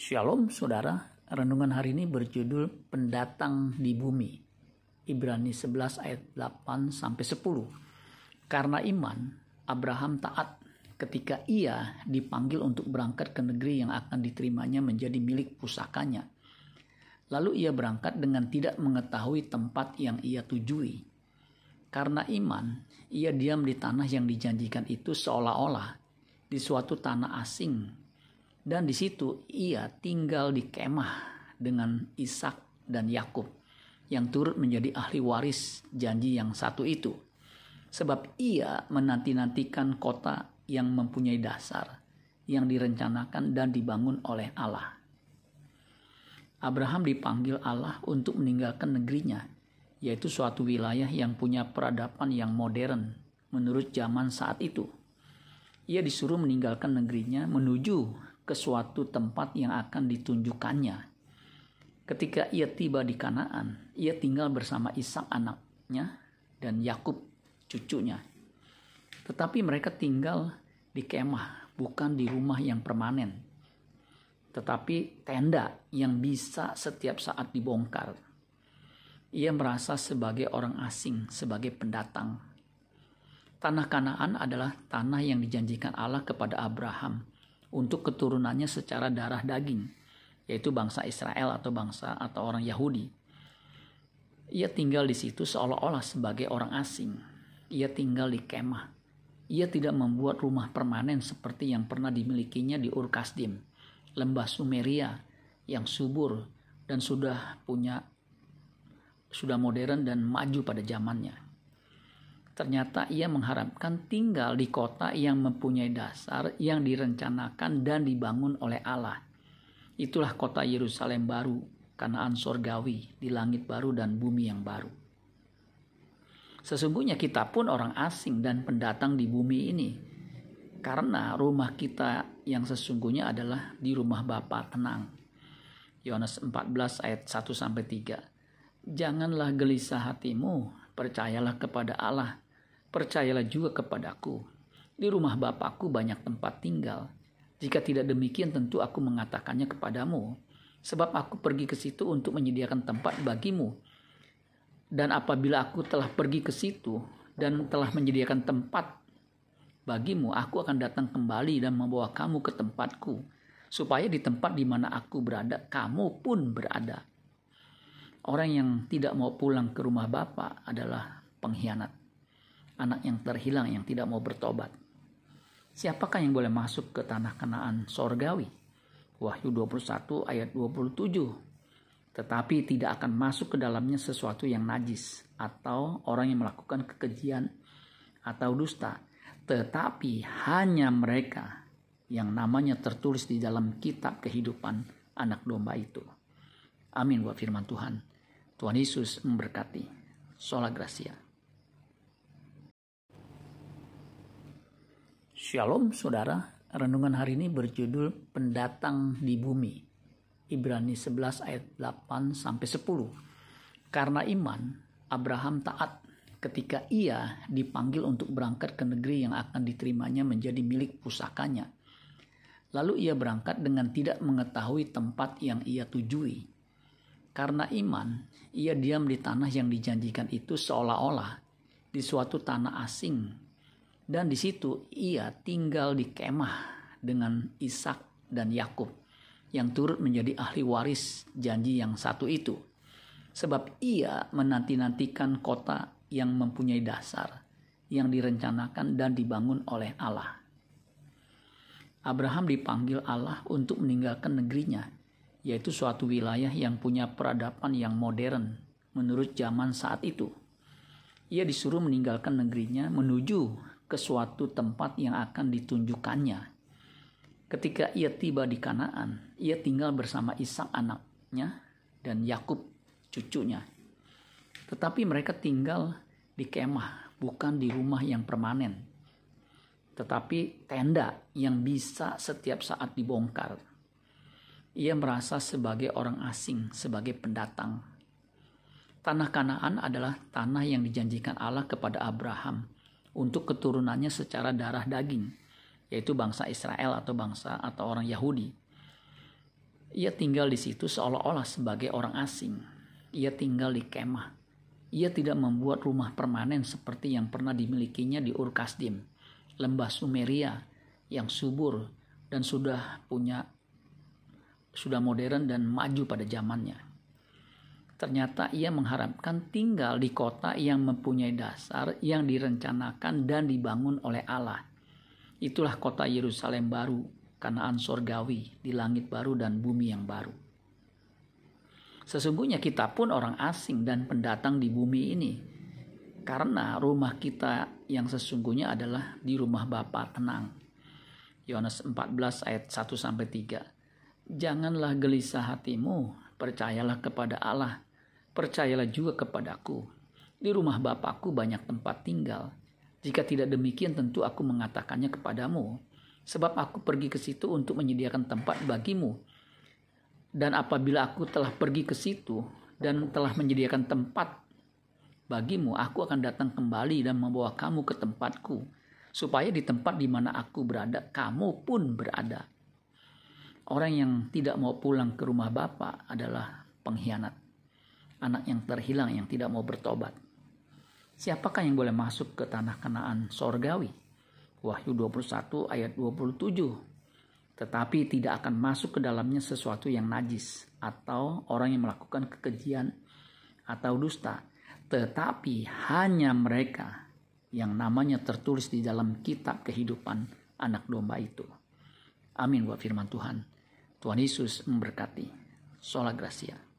Shalom saudara, renungan hari ini berjudul Pendatang di Bumi. Ibrani 11 ayat 8 sampai 10. Karena iman, Abraham taat ketika ia dipanggil untuk berangkat ke negeri yang akan diterimanya menjadi milik pusakanya. Lalu ia berangkat dengan tidak mengetahui tempat yang ia tujui. Karena iman, ia diam di tanah yang dijanjikan itu seolah-olah di suatu tanah asing dan di situ ia tinggal di kemah dengan Ishak dan Yakub yang turut menjadi ahli waris janji yang satu itu. Sebab ia menanti-nantikan kota yang mempunyai dasar, yang direncanakan dan dibangun oleh Allah. Abraham dipanggil Allah untuk meninggalkan negerinya, yaitu suatu wilayah yang punya peradaban yang modern menurut zaman saat itu. Ia disuruh meninggalkan negerinya menuju ke suatu tempat yang akan ditunjukkannya. Ketika ia tiba di Kanaan, ia tinggal bersama Ishak anaknya dan Yakub cucunya. Tetapi mereka tinggal di kemah, bukan di rumah yang permanen, tetapi tenda yang bisa setiap saat dibongkar. Ia merasa sebagai orang asing, sebagai pendatang. Tanah Kanaan adalah tanah yang dijanjikan Allah kepada Abraham untuk keturunannya secara darah daging, yaitu bangsa Israel atau bangsa atau orang Yahudi. Ia tinggal di situ seolah-olah sebagai orang asing. Ia tinggal di kemah. Ia tidak membuat rumah permanen seperti yang pernah dimilikinya di Ur Kasdim, lembah Sumeria yang subur dan sudah punya sudah modern dan maju pada zamannya. Ternyata ia mengharapkan tinggal di kota yang mempunyai dasar yang direncanakan dan dibangun oleh Allah. Itulah kota Yerusalem baru, Kanaan sorgawi di langit baru dan bumi yang baru. Sesungguhnya kita pun orang asing dan pendatang di bumi ini. Karena rumah kita yang sesungguhnya adalah di rumah Bapa tenang. Yohanes 14 ayat 1 sampai 3. Janganlah gelisah hatimu, percayalah kepada Allah percayalah juga kepadaku. Di rumah Bapakku banyak tempat tinggal. Jika tidak demikian tentu aku mengatakannya kepadamu. Sebab aku pergi ke situ untuk menyediakan tempat bagimu. Dan apabila aku telah pergi ke situ dan telah menyediakan tempat bagimu, aku akan datang kembali dan membawa kamu ke tempatku. Supaya di tempat di mana aku berada, kamu pun berada. Orang yang tidak mau pulang ke rumah Bapak adalah pengkhianat anak yang terhilang yang tidak mau bertobat. Siapakah yang boleh masuk ke tanah kenaan sorgawi? Wahyu 21 ayat 27. Tetapi tidak akan masuk ke dalamnya sesuatu yang najis atau orang yang melakukan kekejian atau dusta. Tetapi hanya mereka yang namanya tertulis di dalam kitab kehidupan anak domba itu. Amin buat firman Tuhan. Tuhan Yesus memberkati. Sola Gracia. Shalom saudara, renungan hari ini berjudul Pendatang di Bumi. Ibrani 11 ayat 8 sampai 10. Karena iman, Abraham taat ketika ia dipanggil untuk berangkat ke negeri yang akan diterimanya menjadi milik pusakanya. Lalu ia berangkat dengan tidak mengetahui tempat yang ia tujui. Karena iman, ia diam di tanah yang dijanjikan itu seolah-olah di suatu tanah asing dan di situ ia tinggal di kemah dengan Ishak dan Yakub yang turut menjadi ahli waris janji yang satu itu. Sebab ia menanti-nantikan kota yang mempunyai dasar, yang direncanakan dan dibangun oleh Allah. Abraham dipanggil Allah untuk meninggalkan negerinya, yaitu suatu wilayah yang punya peradaban yang modern menurut zaman saat itu. Ia disuruh meninggalkan negerinya menuju ke suatu tempat yang akan ditunjukkannya. Ketika ia tiba di Kanaan, ia tinggal bersama Ishak anaknya dan Yakub cucunya. Tetapi mereka tinggal di kemah, bukan di rumah yang permanen, tetapi tenda yang bisa setiap saat dibongkar. Ia merasa sebagai orang asing, sebagai pendatang. Tanah Kanaan adalah tanah yang dijanjikan Allah kepada Abraham untuk keturunannya secara darah daging, yaitu bangsa Israel atau bangsa atau orang Yahudi. Ia tinggal di situ seolah-olah sebagai orang asing. Ia tinggal di kemah. Ia tidak membuat rumah permanen seperti yang pernah dimilikinya di Ur Kasdim, lembah Sumeria yang subur dan sudah punya sudah modern dan maju pada zamannya. Ternyata ia mengharapkan tinggal di kota yang mempunyai dasar yang direncanakan dan dibangun oleh Allah. Itulah kota Yerusalem baru, Kanaan sorgawi di langit baru dan bumi yang baru. Sesungguhnya kita pun orang asing dan pendatang di bumi ini. Karena rumah kita yang sesungguhnya adalah di rumah Bapa tenang. Yohanes 14 ayat 1 sampai 3. Janganlah gelisah hatimu, percayalah kepada Allah percayalah juga kepadaku. Di rumah Bapakku banyak tempat tinggal. Jika tidak demikian tentu aku mengatakannya kepadamu. Sebab aku pergi ke situ untuk menyediakan tempat bagimu. Dan apabila aku telah pergi ke situ dan telah menyediakan tempat bagimu, aku akan datang kembali dan membawa kamu ke tempatku. Supaya di tempat di mana aku berada, kamu pun berada. Orang yang tidak mau pulang ke rumah Bapak adalah pengkhianat anak yang terhilang yang tidak mau bertobat. Siapakah yang boleh masuk ke tanah kenaan sorgawi? Wahyu 21 ayat 27. Tetapi tidak akan masuk ke dalamnya sesuatu yang najis atau orang yang melakukan kekejian atau dusta. Tetapi hanya mereka yang namanya tertulis di dalam kitab kehidupan anak domba itu. Amin buat firman Tuhan. Tuhan Yesus memberkati. Sola Gracia.